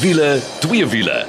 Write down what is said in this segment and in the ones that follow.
Wiele, twee wiele.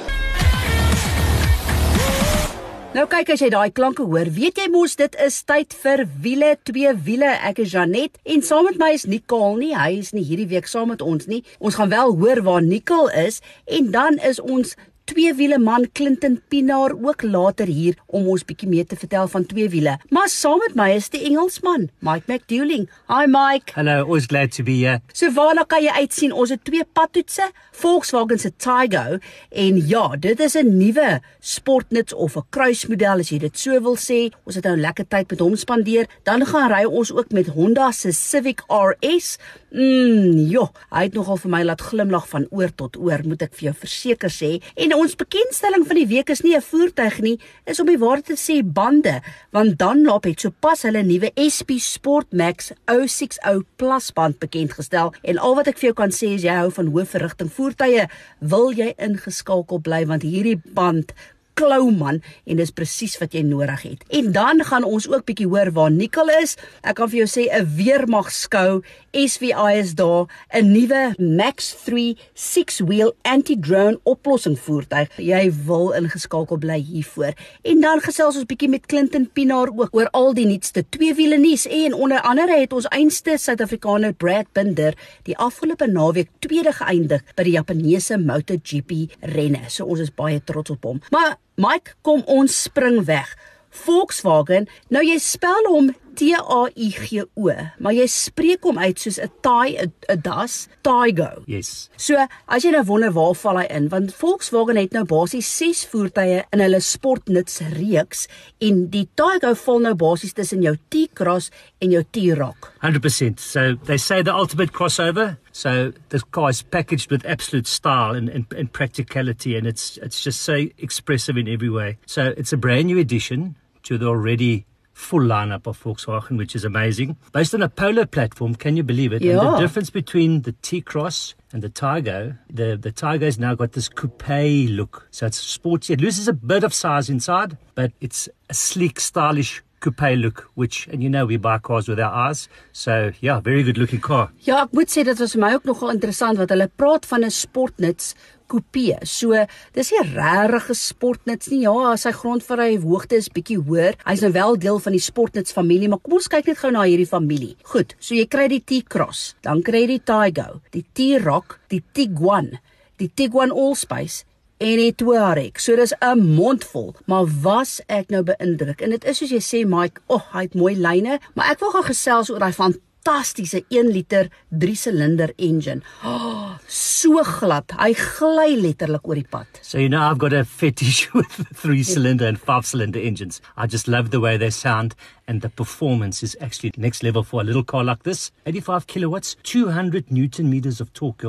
Nou kyk as jy daai klanke hoor, weet jy mos dit is tyd vir wiele, twee wiele. Ek is Janet en saam met my is Nicole nie. Hy is nie hierdie week saam met ons nie. Ons gaan wel hoor waar Nicole is en dan is ons twee wiele man Clinton Pinaar ook later hier om ons bietjie meer te vertel van twee wiele. Maar saam met my is die Engelsman, Mike McDouling. Hi Mike. Hello, always glad to be here. So waarna kan jy uitsien? Ons het twee padtoetse, Volkswagen se Taygo en ja, dit is 'n nuwe sportnuts of 'n kruismodel as jy dit so wil sê. Ons het nou lekker tyd met hom spandeer. Dan gaan ry ons ook met Honda se Civic RS. Mm, jo, hy het nogal vir my laat glimlag van oor tot oor, moet ek vir jou verseker sê. En ons bekendstelling van die week is nie 'n voertuig nie, is om die waarheid te sê bande, want Dunlop het sopas hulle nuwe SP Sport Max 060 Plus band bekend gestel. En al wat ek vir jou kan sê is jy hou van hoë verrigting voertuie, wil jy ingeskakel bly want hierdie band klou man en dis presies wat jy nodig het. En dan gaan ons ook bietjie hoor waar Nicole is. Ek kan vir jou sê 'n weermag skou, SVI is daar, 'n nuwe Max 3 6-wheel anti-drone oplossing voertuig. Jy wil ingeskakel bly hiervoor. En dan gesels ons bietjie met Clinton Pinaar ook oor al die nuutste tweewiele nuus en onder andere het ons einste Suid-Afrikaner Brad Binder die afgelope naweek tweede geëindig by die Japaneese MotoGP renne. So ons is baie trots op hom. Maar Mike, kom ons spring weg. Volkswagen, nou jy spel hom T A I G O, maar jy spreek hom uit soos 'n Thai 'n das, Taigo. Yes. So, as jy nou wonder waar val hy in, want Volkswagen het nou basies 6 voertuie in hulle sportnuts reeks en die Taigo val nou basies tussen jou T-Cross en jou T-Roc. 100%. So they say the ultimate crossover. So the car is packaged with absolute style and, and, and practicality, and it's it's just so expressive in every way. So it's a brand new addition to the already full lineup of Volkswagen, which is amazing. Based on a Polo platform, can you believe it? And Yeah. the difference between the T-Cross and the Tigo, the, the Tigo's now got this coupe look. So it's sporty. It loses a bit of size inside, but it's a sleek, stylish coupe look, which, and you know, we buy cars with our eyes. So, yeah, very good looking car. Ja, ek moet sê dit was vir my ook nogal interessant wat hulle praat van 'n sportnuts coupe. So, dis 'n sportnuts nie. Ja, sy grondverry hoogte is bietjie hoër. Hy's nou wel deel van die sportnuts familie, maar kom ons kyk net gou na hierdie familie. Goed, so jy kry die T-Cross, dan kry jy die Taigo, die T-Roc, die Tiguan, die Tiguan Allspace en die Touareg. So dis 'n mondvol, maar was ek nou beïndruk. En dit is soos jy sê Mike, o, oh, hy het mooi lyne, maar ek wil gou gesels oor daai fantastiese 1 liter 3 silinder engine. Oh, so glad. Hy gly letterlik oor die pad. So you know I've got a fetish with three cylinder and five cylinder engines. I just love the way they sound and the performance is actually next level for a little car like this. 85 kilowatts, 200 newton meters of torque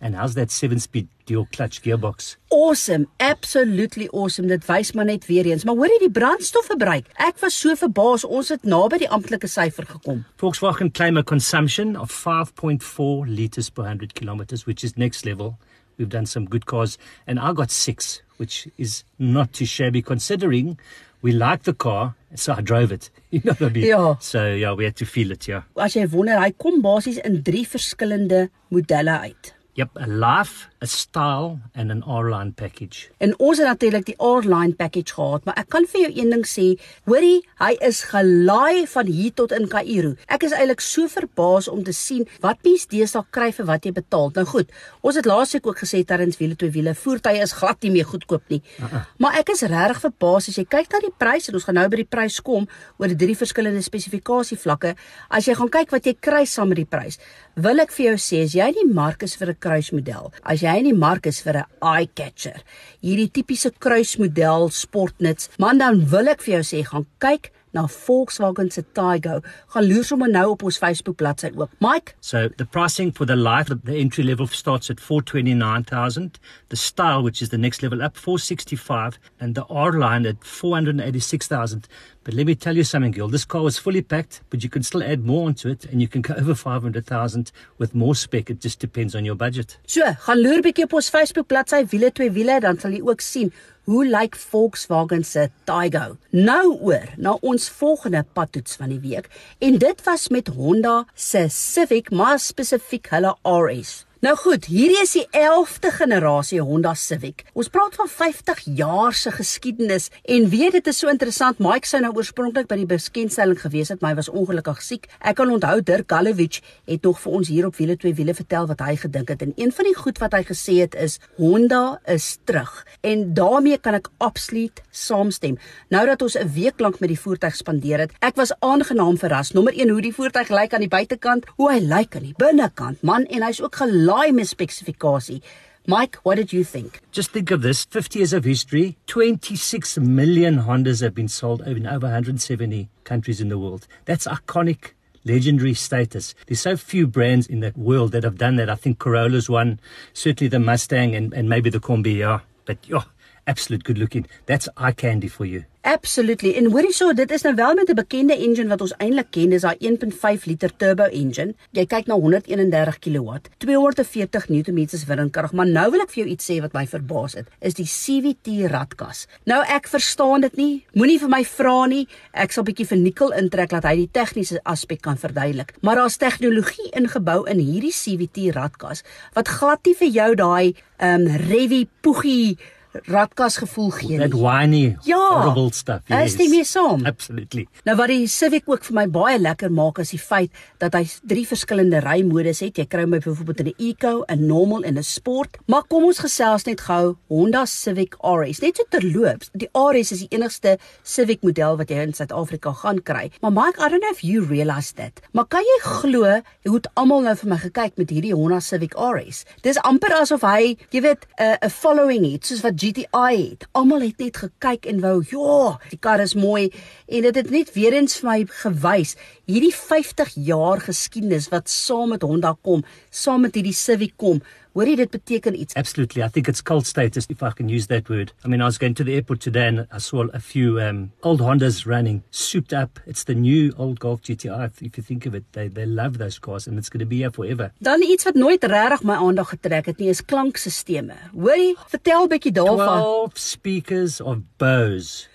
and how's that 7 speed dual clutch gearbox? Awesome, absolutely awesome. Dit wys maar net weer eens. Maar hoor jy die brandstofverbruik? Ek was so verbaas. Ons het naby die amptelike syfer gekom. Volkswagen claim a consumption of 5.4 liters per 100 kilometers, which is next level. We've done some good cars, and I got six, which is not too shabby considering we like the car, so I drove it. You know what I mean? Yeah. So yeah, we had to feel it, yeah. As jy wonder, hy kom basies in 3 verskillende modelle uit. Yep, a life, a style, and an R-line package. En ons het natuurlik die R-line package gehad, maar ek kan vir jou een ding sê, hoorie, hy is gelaai van hier tot in Kaïro. Ek is eintlik so verbaas om te sien wat mens deesdae kry vir wat jy betaal. Nou goed, ons het laasweek ook gesê terwyls wiele twee wiele voertuie is glad nie meer goedkoop nie. Uh -uh. Maar ek is regtig verbaas as jy kyk na die pryse en ons gaan nou by die prys kom oor die drie verskillende spesifikasievlakke. As jy gaan kyk wat jy kry saam met die prys, wil ek vir jou sê as jy in die mark is vir 'n kruismodel, as jy in die mark is vir 'n eye catcher, hierdie tipiese kruismodel sportnuts, man dan wil ek vir jou sê gaan kyk na Volkswagen se Taygo. Gaan loer sommer nou op ons Facebook bladsy ook. Mike, So the pricing for the life, the entry level starts at 429,000. The style, which is the next level up, 465, and the R line at 486,000. But let me tell you something, girl. This car was fully packed, but you can still add more onto it, and you can go over 500,000 with more spec. It just depends on your budget. so, gaan loer bietjie op ons Facebook bladsy wiele twee wiele, dan sal jy ook sien hoe lyk Volkswagen se Taygo. Nou oor na ons volgende padtoets van die week en dit was met Honda se Civic, maar spesifiek hulle RS. Nou goed, hierdie is die 11de generasie Honda Civic. Ons praat van 50 jaar se geskiedenis en weet dit is so interessant. Mike sou nou oorspronklik by die bekendstelling gewees het, maar hy was ongelukkig siek. Ek kan onthou Dirk Gallowich het nog vir ons hier op wiele twee wiele vertel wat hy gedink het en een van die goed wat hy gesê het is Honda is terug. En daarmee kan ek absoluut saamstem. Nou dat ons 'n week lank met die voertuig spandeer het, ek was aangenaam verras. Nommer 1 hoe die voertuig lyk aan die buitekant, hoe hy lyk aan die binnekant. Man, en hy's ook gelaai met spesifikasie. Mike, what did you think? Just think of this 50 years of history, 26 million Hondas have been sold in over 170 countries in the world. That's iconic, legendary status. There's so few brands in the world that have done that. I think Corolla's one, certainly the Mustang, and, and maybe the Combi, yeah. But, yeah, absolute good looking. That's eye candy for you. Absolutely. En hoorie so, dit is nou wel met 'n bekende engine wat ons eintlik ken, dis daai 1.5 liter turbo engine. Jy kyk na 131 kW, 240 Nm windkrag, maar nou wil ek vir jou iets sê wat my verbaas het, is die CVT radkas. Nou ek verstaan dit nie. Moenie vir my vra nie. Ek sal bietjie vir Nikkel intrek dat hy die tegniese aspek kan verduidelik. Maar daar's tegnologie ingebou in hierdie CVT radkas wat glad nie vir jou daai ehm um, revy poegie radkas gevoel gee. That whiny ja, horrible stuff. Yes. Is dit mee saam? Absolutely. Nou wat die Civic ook vir my baie lekker maak is die feit dat hy drie verskillende rymodus het. Jy kry hom byvoorbeeld in 'n Eco, 'n Normal en 'n Sport. Maar kom ons gesels net gou Honda Civic RS. Net so terloops, die RS is die enigste Civic model wat jy in Suid-Afrika gaan kry. Maar Mike, I don't know if you realize that. Maar kan jy glo hoe het almal nou vir my gekyk met hierdie Honda Civic RS? Dis amper asof hy, jy weet, 'n following het soos wat GTI het. Almal het net gekyk en wou, ja, die kar is mooi en dit het net weer eens vir my gewys hierdie 50 jaar geskiedenis wat saam met Honda kom, saam met hierdie Civic kom. Hoorie dit beteken iets. Absolutely. I think it's cult status if I can use that word. I mean, I was going to the airport today and I saw a few um, old Hondas running, souped up. It's the new old Golf GTI if you think of it. They they love those cars and it's going to be here forever. Dan iets wat nooit regtig my aandag getrek het nie is klankstelsels. Hoorie, vertel bietjie daarvan. 12 speakers of Bose.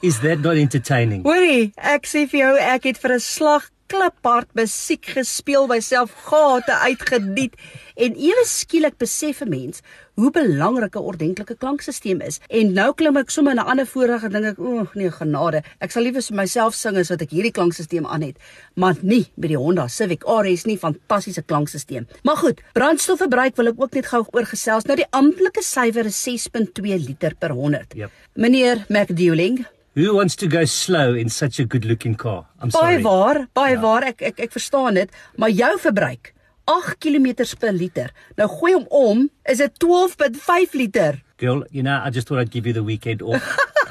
Is that not entertaining? Hoorie, ek sê vir jou ek het vir 'n slag kliphard musiek gespeel myself gate uitgeniet en ewe skielik besef 'n mens hoe belangrik 'n ordentlike klankstelsel is. En nou klim ek sommer in 'n ander vorige ding ek o nee genade. Ek sal liewer vir myself sing as wat ek hierdie klankstelsel aan het. Maar nie by die Honda Civic RS nie fantastiese klankstelsel maar goed brandstofverbruik wil ek ook net gou oorgesels. Nou die amptelike syfer is 6.2 liter per 100 Yep. meneer McDueling Who wants to go slow in such a good looking car? I'm Baie sorry. waar, baie ja. waar. Ek ek ek verstaan dit, maar jou verbruik 8 km per liter. Nou gooi hom om, is dit 12.5 liter. Girl, you know, I just thought I'd give you the weekend off.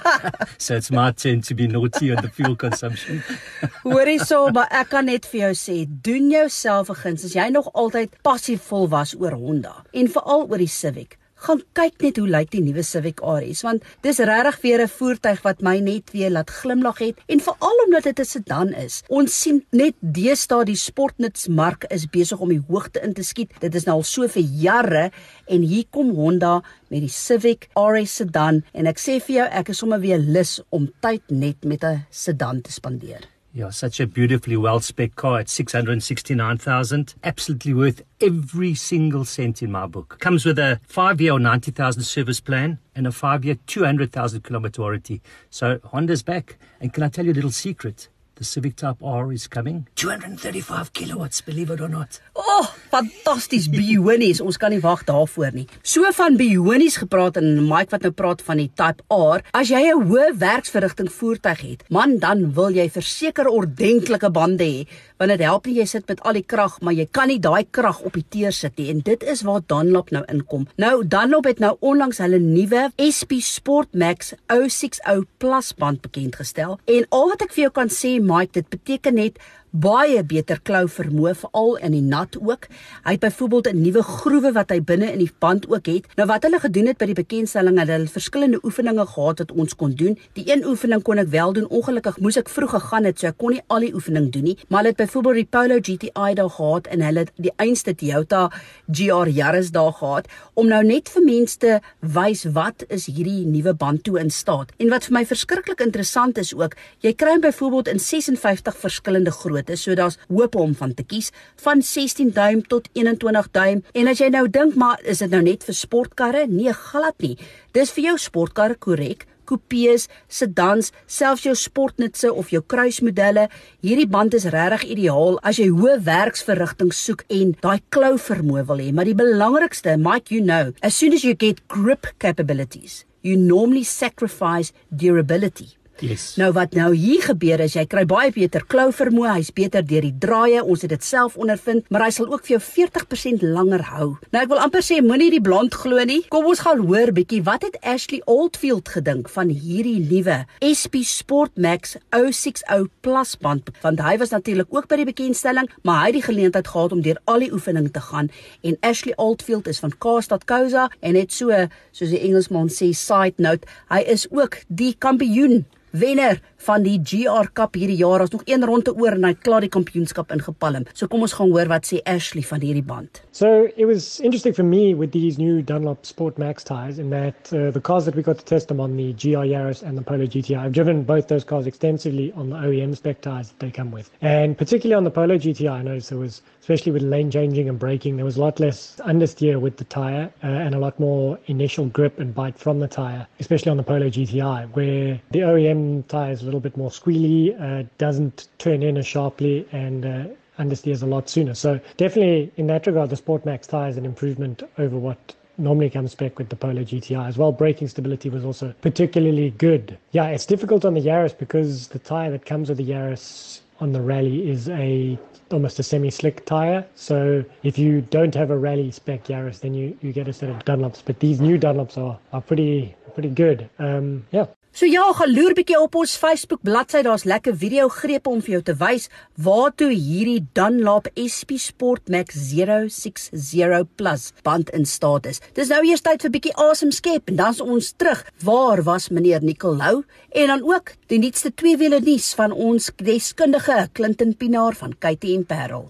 so it's my turn to be naughty on the fuel consumption. Hoorie so, maar ek kan net vir jou sê, doen jouself 'n guns as jy nog altyd passievol was oor Honda en veral oor die Civic. Gaan kyk net hoe lyk die nuwe Civic RS want dis regtig weer 'n voertuig wat my net weer laat glimlag het en veral omdat dit 'n sedan is. Ons sien net deesdae die sportnutsmark is besig om die hoogte in te skiet. Dit is nou al so vir jare en hier kom Honda met die Civic RS sedan en ek sê vir jou ek is sommer weer lus om tyd net met 'n sedan te spandeer. Yeah, such a beautifully well spec car at 669,000. Absolutely worth every single cent in my book. Comes with a five year or 90,000 service plan and a five year 200,000 kilometer warranty. So Honda's back. And can I tell you a little secret? The Civic Type R is coming. 235 kilowatts, believe it or not. O, oh, fantasties bionies. Ons kan nie wag daarvoor nie. So van bionies gepraat en Mike wat nou praat van die Type R. As jy 'n hoë werksverrigting voertuig het, man, dan wil jy verseker ordentlike bande hê, want dit help nie jy sit met al die krag, maar jy kan nie daai krag op die teer sit nie en dit is waar Dunlop nou inkom. Nou Dunlop het nou onlangs hulle nuwe SP Sport Max 060 Plus band bekend gestel en al wat ek vir jou kan sê Mike, dit beteken net baie beter klou vermoë veral in die nat ook. Hy het byvoorbeeld 'n nuwe groewe wat hy binne in die band ook het. Nou wat hulle gedoen het by die bekendstelling het hulle verskillende oefeninge gehad wat ons kon doen. Die een oefening kon ek wel doen. Ongelukkig moes ek vroeg gegaan het, so ek kon nie al die oefening doen nie. Maar hulle het byvoorbeeld die Polo GTI daar gehad en hulle het die einste Toyota GR Yaris daar gehad om nou net vir mense te wys wat is hierdie nuwe band toe in staat. En wat vir my verskriklik interessant is ook, jy kry byvoorbeeld in 56 verskillende grootte formate. So daar's hoop om van te kies van 16 duim tot 21 duim. En as jy nou dink maar is dit nou net vir sportkarre? Nee, glad nie. Dis vir jou sportkarre korrek coupés, sedans, selfs jou sportnutse of jou kruismodelle. Hierdie band is regtig ideaal as jy hoë werksverrigting soek en daai klou vermoë wil hê. Maar die belangrikste, Mike, you know, as soon as you get grip capabilities, you normally sacrifice durability. Yes. Nou wat nou hier gebeur is jy kry baie beter klou vermoë, hy's beter deur die draaie, ons het dit self ondervind, maar hy sal ook vir jou 40% langer hou. Nou ek wil amper sê moenie die blond glo nie. Kom ons gaan hoor bietjie wat het Ashley Oldfield gedink van hierdie nuwe SP Sport Max 060 Plus band. Want hy was natuurlik ook by die bekendstelling, maar hy het die geleentheid gehad om deur al die oefening te gaan en Ashley Oldfield is van Kousa en net so soos die Engelsman sê side note, hy is ook die kampioen wenner van die GR Cup hierdie jaar. Ons nog een ronde oor en hy klaar die kampioenskap ingepalm. So kom ons gaan hoor wat sê Ashley van hierdie band. So it was interesting for me with these new Dunlop Sport Max tires in that uh, the cars that we got to test them on the GR Yaris and the Polo GTI. I've driven both those cars extensively on the OEM spec tires that they come with. And particularly on the Polo GTI, I noticed there was especially with lane changing and braking, there was a lot less understeer with the tire uh, and a lot more initial grip and bite from the tire, especially on the Polo GTI, where the OEM tire is a little bit more squealy, uh, doesn't turn in as sharply, and uh, understeers a lot sooner. So definitely in that regard, the Sport Max tire is an improvement over what normally comes back with the Polo GTI as well. Braking stability was also particularly good. Yeah, it's difficult on the Yaris because the tire that comes with the Yaris on the rally is a almost a semi-slick tire. So if you don't have a rally spec Yaris, then you, you get a set of Dunlops. But these new Dunlops are, are pretty pretty good. Um, yeah. So ja, gaan loer bietjie op ons Facebook bladsy. Daar's lekker video grepe om vir jou te wys waartoe hierdie Dunlop SP Sport Max 060 Plus band in staat is. Dis nou eers tyd vir bietjie asem skep en dan's ons terug. Waar was meneer Nicolou? En dan ook die nuutste tweewiele nuus van ons deskundige Clinton Pinaar van KTM Parel.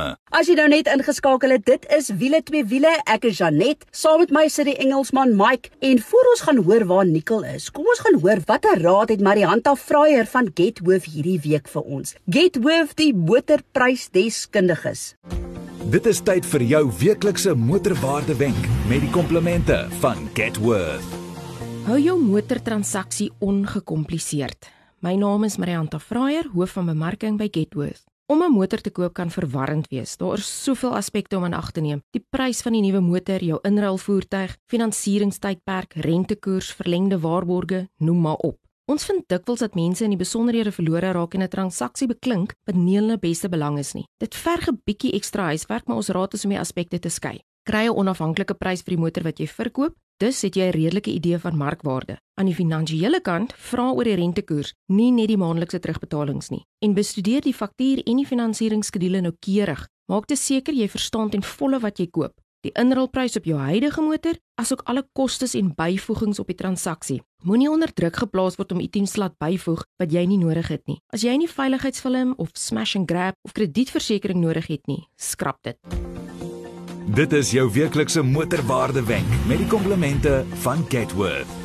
probleme. As jy nou net ingeskakel het, dit is wiele twee wiele. Ek is Janet. Saam met my sit die Engelsman Mike en voor ons gaan hoor waar Nicole is. Kom ons gaan hoor watter raad het Marianta Fraier van Getworth hierdie week vir ons. Getworth die motorprysdeskundiges. Dit is tyd vir jou weeklikse motorwaarde wenk met die komplimente van Getworth. Hou jou motortransaksie ongekompliseerd. My naam is Marianta Fraier, hoof van bemarking by Getworth. Om 'n motor te koop kan verwarrend wees. Daar is soveel aspekte om in ag te neem. Die prys van die nuwe motor, jou inruilvoertuig, finansieringstydperk, rentekoers, verlengde waarborge, noem maar op. Ons vind dikwels dat mense in die besonderhede verlore raak en 'n transaksie beklink wat nie hulle beste belang is nie. Dit verg 'n bietjie ekstra huiswerk, maar ons raad is om die aspekte te skei. Kry 'n onafhanklike prys vir die motor wat jy verkoop Dus het jy 'n redelike idee van markwaarde. Aan die finansiële kant, vra oor die rentekoers, nie net die maandelikse terugbetalings nie. En bestudeer die faktuur en die finansieringsskedule noukeurig. Maak te seker jy verstaan ten volle wat jy koop. Die inruilprys op jou huidige motor, asook alle kostes en byvoegings op die transaksie. Moenie onder druk geplaas word om ietens laat byvoeg wat jy nie nodig het nie. As jy nie veiligheidsfilm of smash and grab of kredietversekering nodig het nie, skrap dit. Dit is jou weeklikse motorwaarde wenk met die komplimente van Getworth.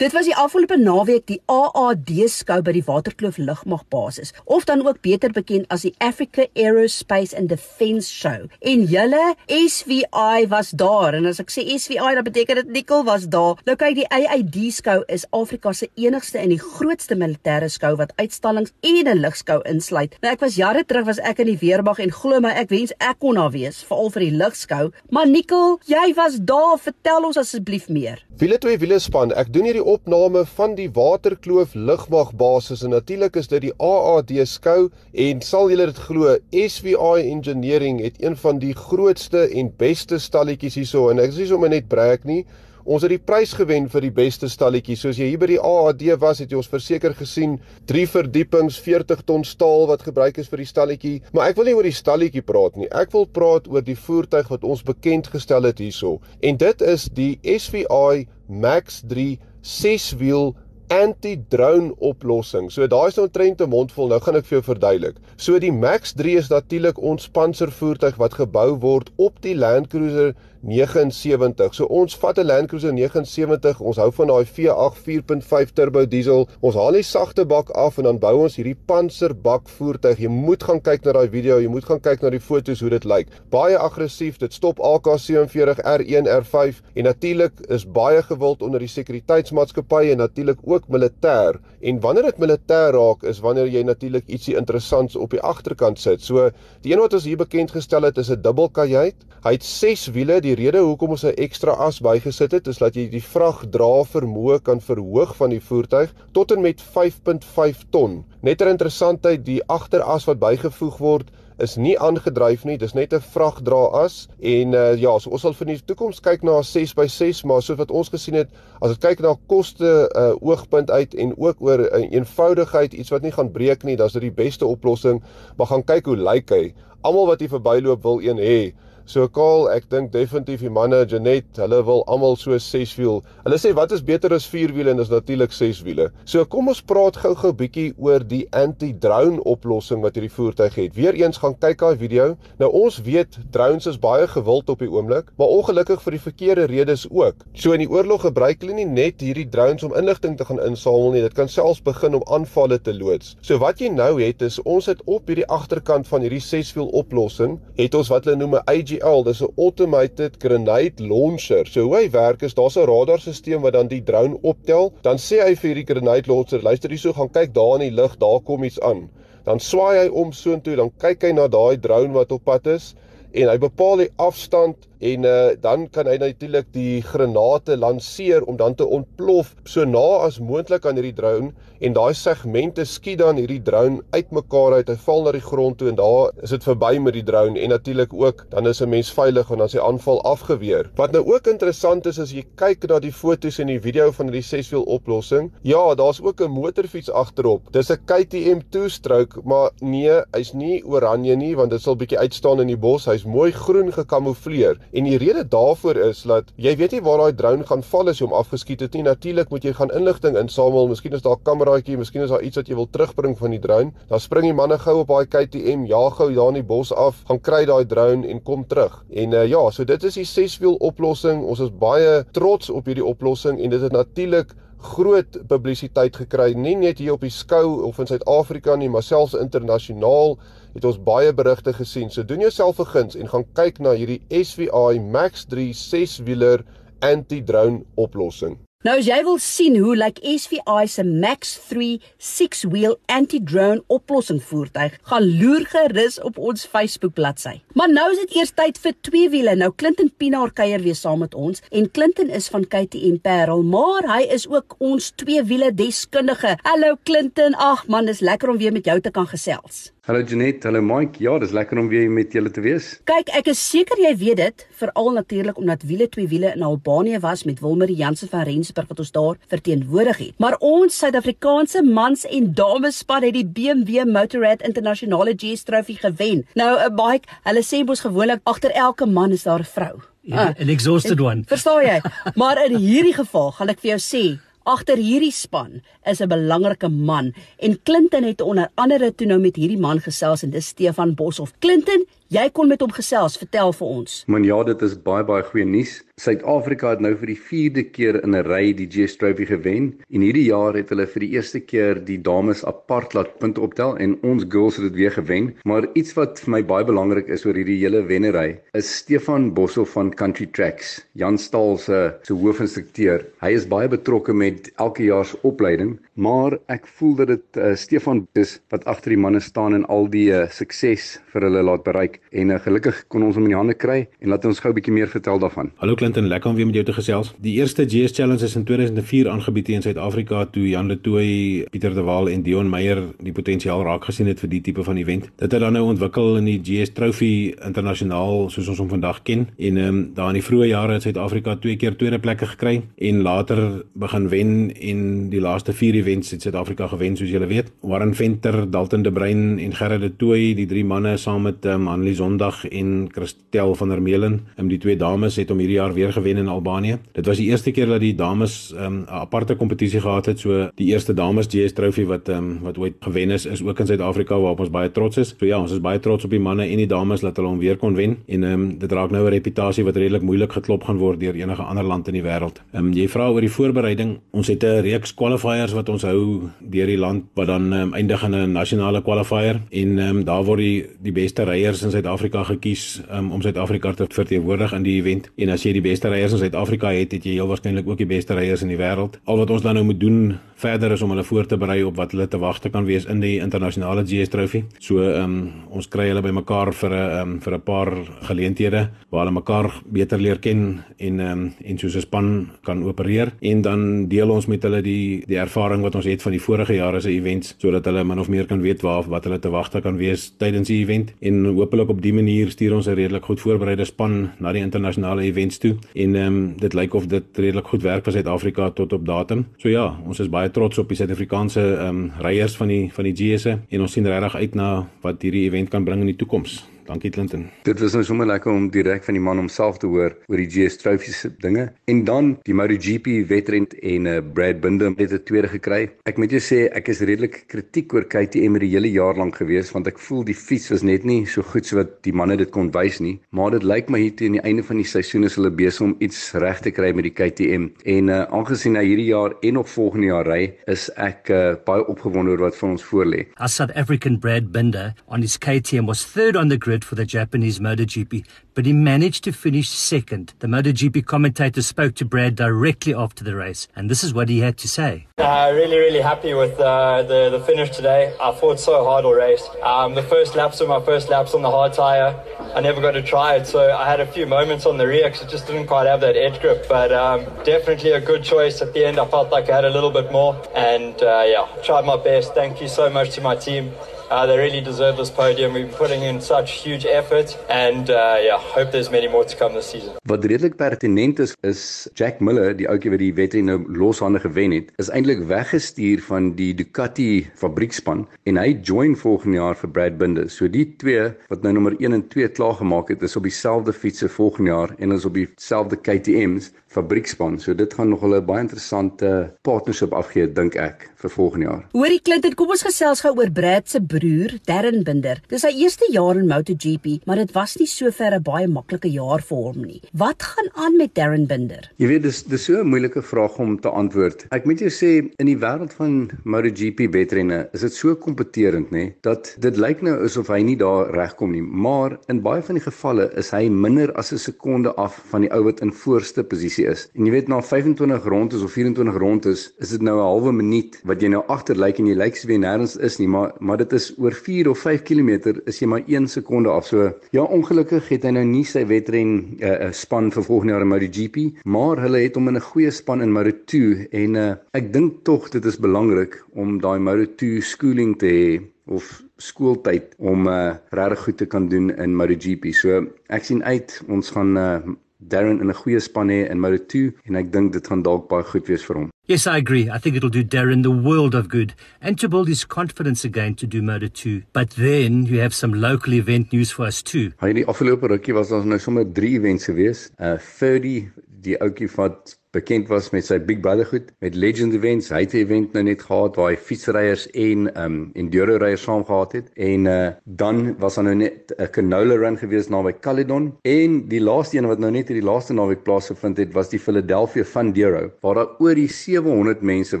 Dit was die afgelope naweek die AAD skou by die Waterkloof Lugmagbasis of dan ook beter bekend as die Africa Aerospace and Defence Show. En julle SVI was daar en as ek sê SVI dan beteken dit Nicole was daar. Nou kyk die AAD skou is Afrika se enigste en die grootste militêre skou wat uitstallings en 'n lugskou insluit. Nou ek was jare terug was ek in die weermag en glo my ek wens ek kon daar wees veral vir die lugskou. Maar Nicole, jy was daar, vertel ons asseblief meer. Wiele twee wiele span. Ek doen hierdie opname van die Waterkloof Lugmagbasis en natuurlik is dit die AAD skou en sal julle dit glo, SVI Engineering het een van die grootste en beste stalletjies hierso en ek is nie sommer net brag nie. Ons het die prys gewen vir die beste stalletjie. Soos jy hier by die AAD was, het jy ons verseker gesien, 3 verdiepings, 40 ton staal wat gebruik is vir die stalletjie. Maar ek wil nie oor die stalletjie praat nie. Ek wil praat oor die voertuig wat ons bekend gestel het hierso. En dit is die SVI Max 3 6-wiel anti-drone oplossing. So daai is nou 'n trend te mondvol. Nou gaan ek vir jou verduidelik. So die Max 3 is natuurlik ons panservoertuig wat gebou word op die Land Cruiser 79. So ons vat 'n Land Cruiser 79. Ons hou van daai V8 4.5 turbo diesel. Ons haal die sagte bak af en dan bou ons hierdie panserbak voertuig. Jy moet gaan kyk na daai video. Jy moet gaan kyk na die foto's hoe dit lyk. Baie aggressief. Dit stop AK47 R1 R5 en natuurlik is baie gewild onder die sekuriteitsmaatskappye en natuurlik ook militêr. En wanneer dit militêr raak is wanneer jy natuurlik ietsie interessants op die agterkant sit. So die een wat ons hier bekend gestel het is 'n dubbelkajuit. Hy het 6 wiele. Die rede hoekom ons 'n ekstra as bygesit het is dat jy die vrag dra vermoë kan verhoog van die voertuig tot en met 5.5 ton. Net 'n interessantheid, die agteras wat bygevoeg word is nie aangedryf nie, dis net 'n vragdraas en uh, ja, so ons sal vir die toekoms kyk na 'n 6x6, maar soos wat ons gesien het, as dit kyk na koste uh, oogpunt uit en ook oor 'n uh, eenvoudigheid, iets wat nie gaan breek nie, dan is dit die beste oplossing, maar gaan kyk hoe lyk hy. Almal wat hier verbyloop wil een hê. So Kaal, ek dink definitief die manne Janet, hulle wil almal so 6 wiel. Hulle sê wat is beter as 4 wiele en dis natuurlik 6 wiele. So kom ons praat gou-gou bietjie oor die anti-drone oplossing wat hierdie voertuig het. Weereens gaan kyk daai video. Nou ons weet drones is baie gewild op die oomblik, maar ongelukkig vir die verkeerde redes ook. So in die oorlog gebruik hulle nie net hierdie drones om inligting te gaan insamel nie, dit kan selfs begin om aanvalle te loods. So wat jy nou het is ons het op hierdie agterkant van hierdie 6 wiel oplossing, het ons wat hulle noem 'n AG AGL, dis 'n automated grenade launcher. So hoe hy werk is daar's 'n radarstelsel wat dan die drone optel. Dan sê hy vir hierdie grenade launcher, luister hierso, gaan kyk daar in die lug, daar kom iets aan. Dan swaai hy om soontoe, dan kyk hy na daai drone wat op pad is en hy bepaal die afstand en uh, dan kan hy natuurlik die granate lanseer om dan te ontplof so na as moontlik aan hierdie drone en daai segmente skiet dan hierdie drone uitmekaar uit. Hy val na die grond toe en daar is dit verby met die drone en natuurlik ook dan is 'n mens veilig want dan sy aanval afgeweer. Wat nou ook interessant is as jy kyk na die fotos en die video van hierdie seswiel oplossing, ja, daar's ook 'n motorfiets agterop. Dis 'n KTM 2-stroke, maar nee, hy's nie oranje nie want dit sal bietjie uitstaan in die bos. Hy's mooi groen gekamoufleer. En die rede daarvoor is dat jy weet nie waar daai drone gaan val as jy hom afgeskiet het nie. Natuurlik moet jy gaan inligting insamel. Miskien is daar 'n kameraatjie, miskien is daar iets wat jy wil terugbring van die drone. Dan spring die manne gou op daai KTM, jaag gou daar in die bos af, gaan kry daai drone en kom terug. En uh, ja, so dit is die seswiel oplossing. Ons is baie trots op hierdie oplossing en dit het natuurlik groot publisiteit gekry nie net hier op die skou of in Suid-Afrika nie maar selfs internasionaal het ons baie berigte gesien. So doen jouself 'n guns en gaan kyk na hierdie SVI Max 3 6-wieler anti-drone oplossing. Nou as jy wil sien hoe lyk like SVI se Max 3 6-wheel anti-drone oplossing voertuig, gaan loer gerus op ons Facebook bladsy. Maar nou is dit eers tyd vir twee wiele. Nou Clinton Pinaar kuier weer saam met ons en Clinton is van KTM Parel, maar hy is ook ons twee wiele deskundige. Hallo Clinton. Ag man, dis lekker om weer met jou te kan gesels. Hallo Janet, hallo Mike. Ja, dis lekker om weer met julle te wees. Kyk, ek is seker jy weet dit, veral natuurlik omdat wiele twee wiele in Albanië was met Wilmer Jansen van Rensburg wat ons daar verteenwoordig het. Maar ons Suid-Afrikaanse mans en dames span het die BMW Motorrad Internasionale GS Trofee gewen. Nou 'n uh, bike, hulle sê mos gewoonlik agter elke man is daar 'n vrou. Ja, 'n uh, exhausted one. Verstaan jy? Maar in hierdie geval gaan ek vir jou sê Agter hierdie span is 'n belangrike man en Clinton het onder andere toe nou met hierdie man gesels en dis Stefan Boshoff. Clinton, Jy kon met hom gesels, vertel vir ons. Man ja, dit is baie baie goeie nuus. Suid-Afrika het nou vir die 4de keer in 'n ry die GS Trophy gewen en hierdie jaar het hulle vir die eerste keer die dames apart laat punte optel en ons girls het dit weer gewen. Maar iets wat vir my baie belangrik is oor hierdie hele wennery is Stefan Bossel van Country Tracks, Jan Staal se se hoofinstrukteur. Hy is baie betrokke met elke jaar se opleiding, maar ek voel dat dit uh, Stefan is wat agter die manne staan en al die uh, sukses vir hulle laat bereik en uh, gelukkig kon ons hom in die hande kry en laat ons gou 'n bietjie meer vertel daarvan. Hallo Clinton, lekker om weer met jou te gesels. Die eerste GS Challenge is in 2004 aangebied in Suid-Afrika toe Jan de Tooy, Pieter de Waal en Dion Meyer die potensiaal raak gesien het vir die tipe van event. Dit het dan nou ontwikkel in die GS Trophy internasionaal soos ons hom vandag ken en ehm um, daar in die vroeë jare het Suid-Afrika twee keer tweede plekke gekry en later begin wen en die laaste 4 events het Suid-Afrika gewen soos julle weet. Warren Venter, Dalton de Bruin en Gerard de Tooy, die drie manne saam met um, Annelie Sondag en Christel van der Meulen, um, die twee dames het om hierdie jaar weer gewen in Albanië. Dit was die eerste keer dat die dames ehm, 'n um, aparte kompetisie gehad het, so die eerste dames GS Trophy wat um, wat ooit gewen is is ook in Suid-Afrika waarop ons baie trots is. So ja, ons is baie trots op die manne en die dames dat hulle hom weer kon wen en um, dit raak nou 'n reputasie wat redelik moeilik geklop gaan word deur enige ander land in die wêreld. Ehm um, jy vra oor die voorbereiding. Ons het 'n reeks qualifiers wat ons hou deur die land wat dan um, eindig in 'n nasionale qualifier en um, daar word die die beste ryers in Suid-Afrika gekies um, om Suid-Afrika te verteenwoordig in die event. En as jy die beste ryers in Suid-Afrika het, het jy heel waarskynlik ook die beste ryers in die wêreld. Al wat ons dan nou moet doen verder is om hulle voor te berei op wat hulle te wagte kan wees in die internasionale GS Trophy. So ehm um, ons kry hulle bymekaar vir 'n um, vir 'n paar geleenthede waar hulle mekaar beter leer ken en ehm um, en soos 'n span kan opereer en dan deel ons met hulle die die ervaring wat ons het van die vorige jare se events sodat hulle min of meer kan weet waar wat hulle te wagte kan wees tydens die event en hopelik op die manier stuur ons 'n redelik goed voorbereide span na die internasionale events toe en ehm um, dit lyk of dit redelik goed werk vir Suid-Afrika tot op datum. So ja, ons is baie trots op die Suid-Afrikaanse ehm um, ryeiers van die van die GS'e en ons sien regtig uit na wat hierdie event kan bring in die toekoms. Dankie Clinton. Dit was nou sommer lekker om direk van die man homself te hoor oor die GS Trophy se dinge en dan die MotoGP wedren en uh, Brad Binder het 'n tweede gekry. Ek moet jou sê ek is redelik kritiek oor KTM die hele jaar lank gewees want ek voel die fiets was net nie so goed so wat die manne dit kon wys nie. Maar dit lyk my hier teen die einde van die seisoen is hulle besig om iets reg te kry met die KTM en uh, aangesien hy hierdie jaar en op volgende jaar ry, is ek uh, baie opgewonde oor wat vir ons voorlê. As South African Brad Binder on his KTM was third on the grid for the Japanese MotoGP, but he managed to finish second. The MotoGP commentator spoke to Brad directly after the race, and this is what he had to say. Uh, really, really happy with uh, the, the finish today. I fought so hard all race. Um, the first laps were my first laps on the hard tyre. I never got to try it, so I had a few moments on the rear because it just didn't quite have that edge grip. But um, definitely a good choice at the end. I felt like I had a little bit more, and uh, yeah, tried my best. Thank you so much to my team. Uh, they really deserve this podium. We've been putting in such huge effort, and uh, yeah, hope there's many more to come this season. Wat redelik pertinent is, is Jack Miller, die ouetjie wat die wedren nou loshande gewen het, is eintlik weggestuur van die Ducati fabriekspan en hy join volgende jaar vir Brad Binder. So die twee wat nou nommer 1 en 2 klaar gemaak het, is op dieselfde fietsse volgende jaar en is op dieselfde KTM's fabriekspan. So dit gaan nog 'n baie interessante partnership afgee dink ek vir volgende jaar. Hoorie Clinton, kom ons gesels gou oor Brad se broer, Darren Binder. Dis sy eerste jaar in MotoGP, maar dit was nie sover 'n baie maklike jaar vir hom nie. Wat gaan aan met Darren Binder? Jy weet dis dis so 'n moeilike vraag om te antwoord. Ek moet jou sê in die wêreld van MotoGP wedrenne is dit so kompeterend nê dat dit lyk nou asof hy nie daar regkom nie, maar in baie van die gevalle is hy minder as 'n sekonde af van die ou wat in voorste posisie is. En jy weet na 25 rondes of 24 rondes is dit nou 'n halwe minuut wat jy nou agter lyk en jy lyk so wie nêrens is nie, maar maar dit is oor 4 of 5 km is jy maar 1 sekonde af. So ja, ongelukkig het hy nou nie sy wedren 'n uh, uh, span vir volgende jaar in MotoGP, maar hulle het hom in 'n goeie span in Moto2 en uh, ek dink tog dit is belangrik om daai Moto2 schooling te hê of skooltyd om uh, regtig goed te kan doen in MotoGP. So ek sien uit ons gaan uh, Darren in 'n goeie span hê in Moto2 en ek dink dit gaan dalk baie goed wees vir hom. Yes, I agree. I think it'll do Darren the world of good and to build his confidence again to do Moto2. But then you have some local event news for us too. Hy die afgelope rukkie was daar nou sommer 3 events gewees. Uh 30 die ouetjie wat bekend was met sy Big Brother goed met Legend Events. Hy het 'n event nou net gehad waar hy fietsryers en um enduro ryers saam gehad het en uh dan was daar nou net 'n canola run gewees naby Caledon en die laaste een wat nou net hierdie laaste naweek plaasgevind het was die Philadelphia Fun Duro waar daar oor die 700 mense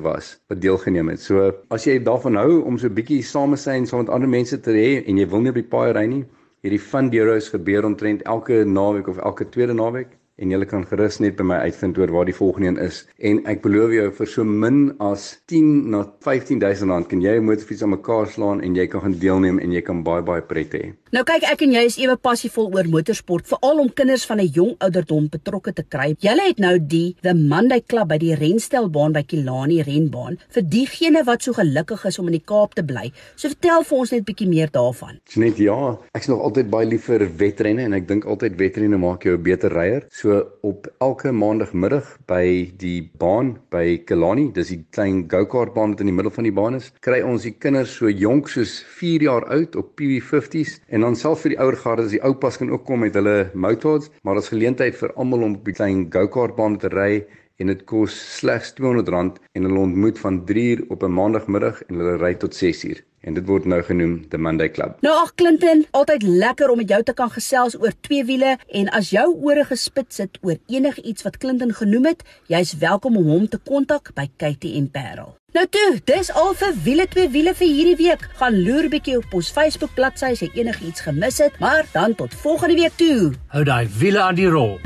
was wat deelgeneem het. So as jy daarvan hou om so 'n bietjie same te wees saam met ander mense te hê en jy wil nie op die paai ry nie, hierdie Fun Duro is gebeur omtrent elke naweek of elke tweede naweek en jy kan gerus net by my uitvind oor waar die volgende een is. En ek beloof jou vir so min as 10 na 15000 rand kan jy 'n motorfiets aan mekaar slaan en jy kan gaan deelneem en jy kan baie baie pret hê. Nou kyk ek en jy is ewe passievol oor motorsport, veral om kinders van 'n jong ouderdom betrokke te kry. Julle het nou die The Monday Club by die renstelbaan by Kilani renbaan vir diegene wat so gelukkig is om in die Kaap te bly. So vertel vir ons net bietjie meer daarvan. Net ja, ek's nog altyd baie lief vir wedrenne en ek dink altyd wedrenne maak jou 'n beter ryer. So op elke maandagmiddag by die baan by Kilani, dis die klein go-kart baan wat in die middel van die baan is, kry ons die kinders so jonk soos 4 jaar oud op PV50s en dan self vir die ouer garde, die oupas kan ook kom met hulle mopeds, maar daar's geleentheid vir almal om op die klein go-kart baan te ry en dit kos slegs R200 en hulle ontmoet van 3uur op 'n maandagmiddag en hulle ry tot 6uur en dit word nou genoem the Monday Club. Nou ag Clinton, altyd lekker om met jou te kan gesels oor twee wiele en as jou ore gespits sit oor enigiets wat Clinton genoem het, jy's welkom om hom te kontak by KTM Parel. Nou toe, dis al vir wiele twee wiele vir hierdie week. Gaan loer bietjie op ons Facebook bladsy as jy enigiets gemis het, maar dan tot volgende week toe. Hou daai wiele aan die rol.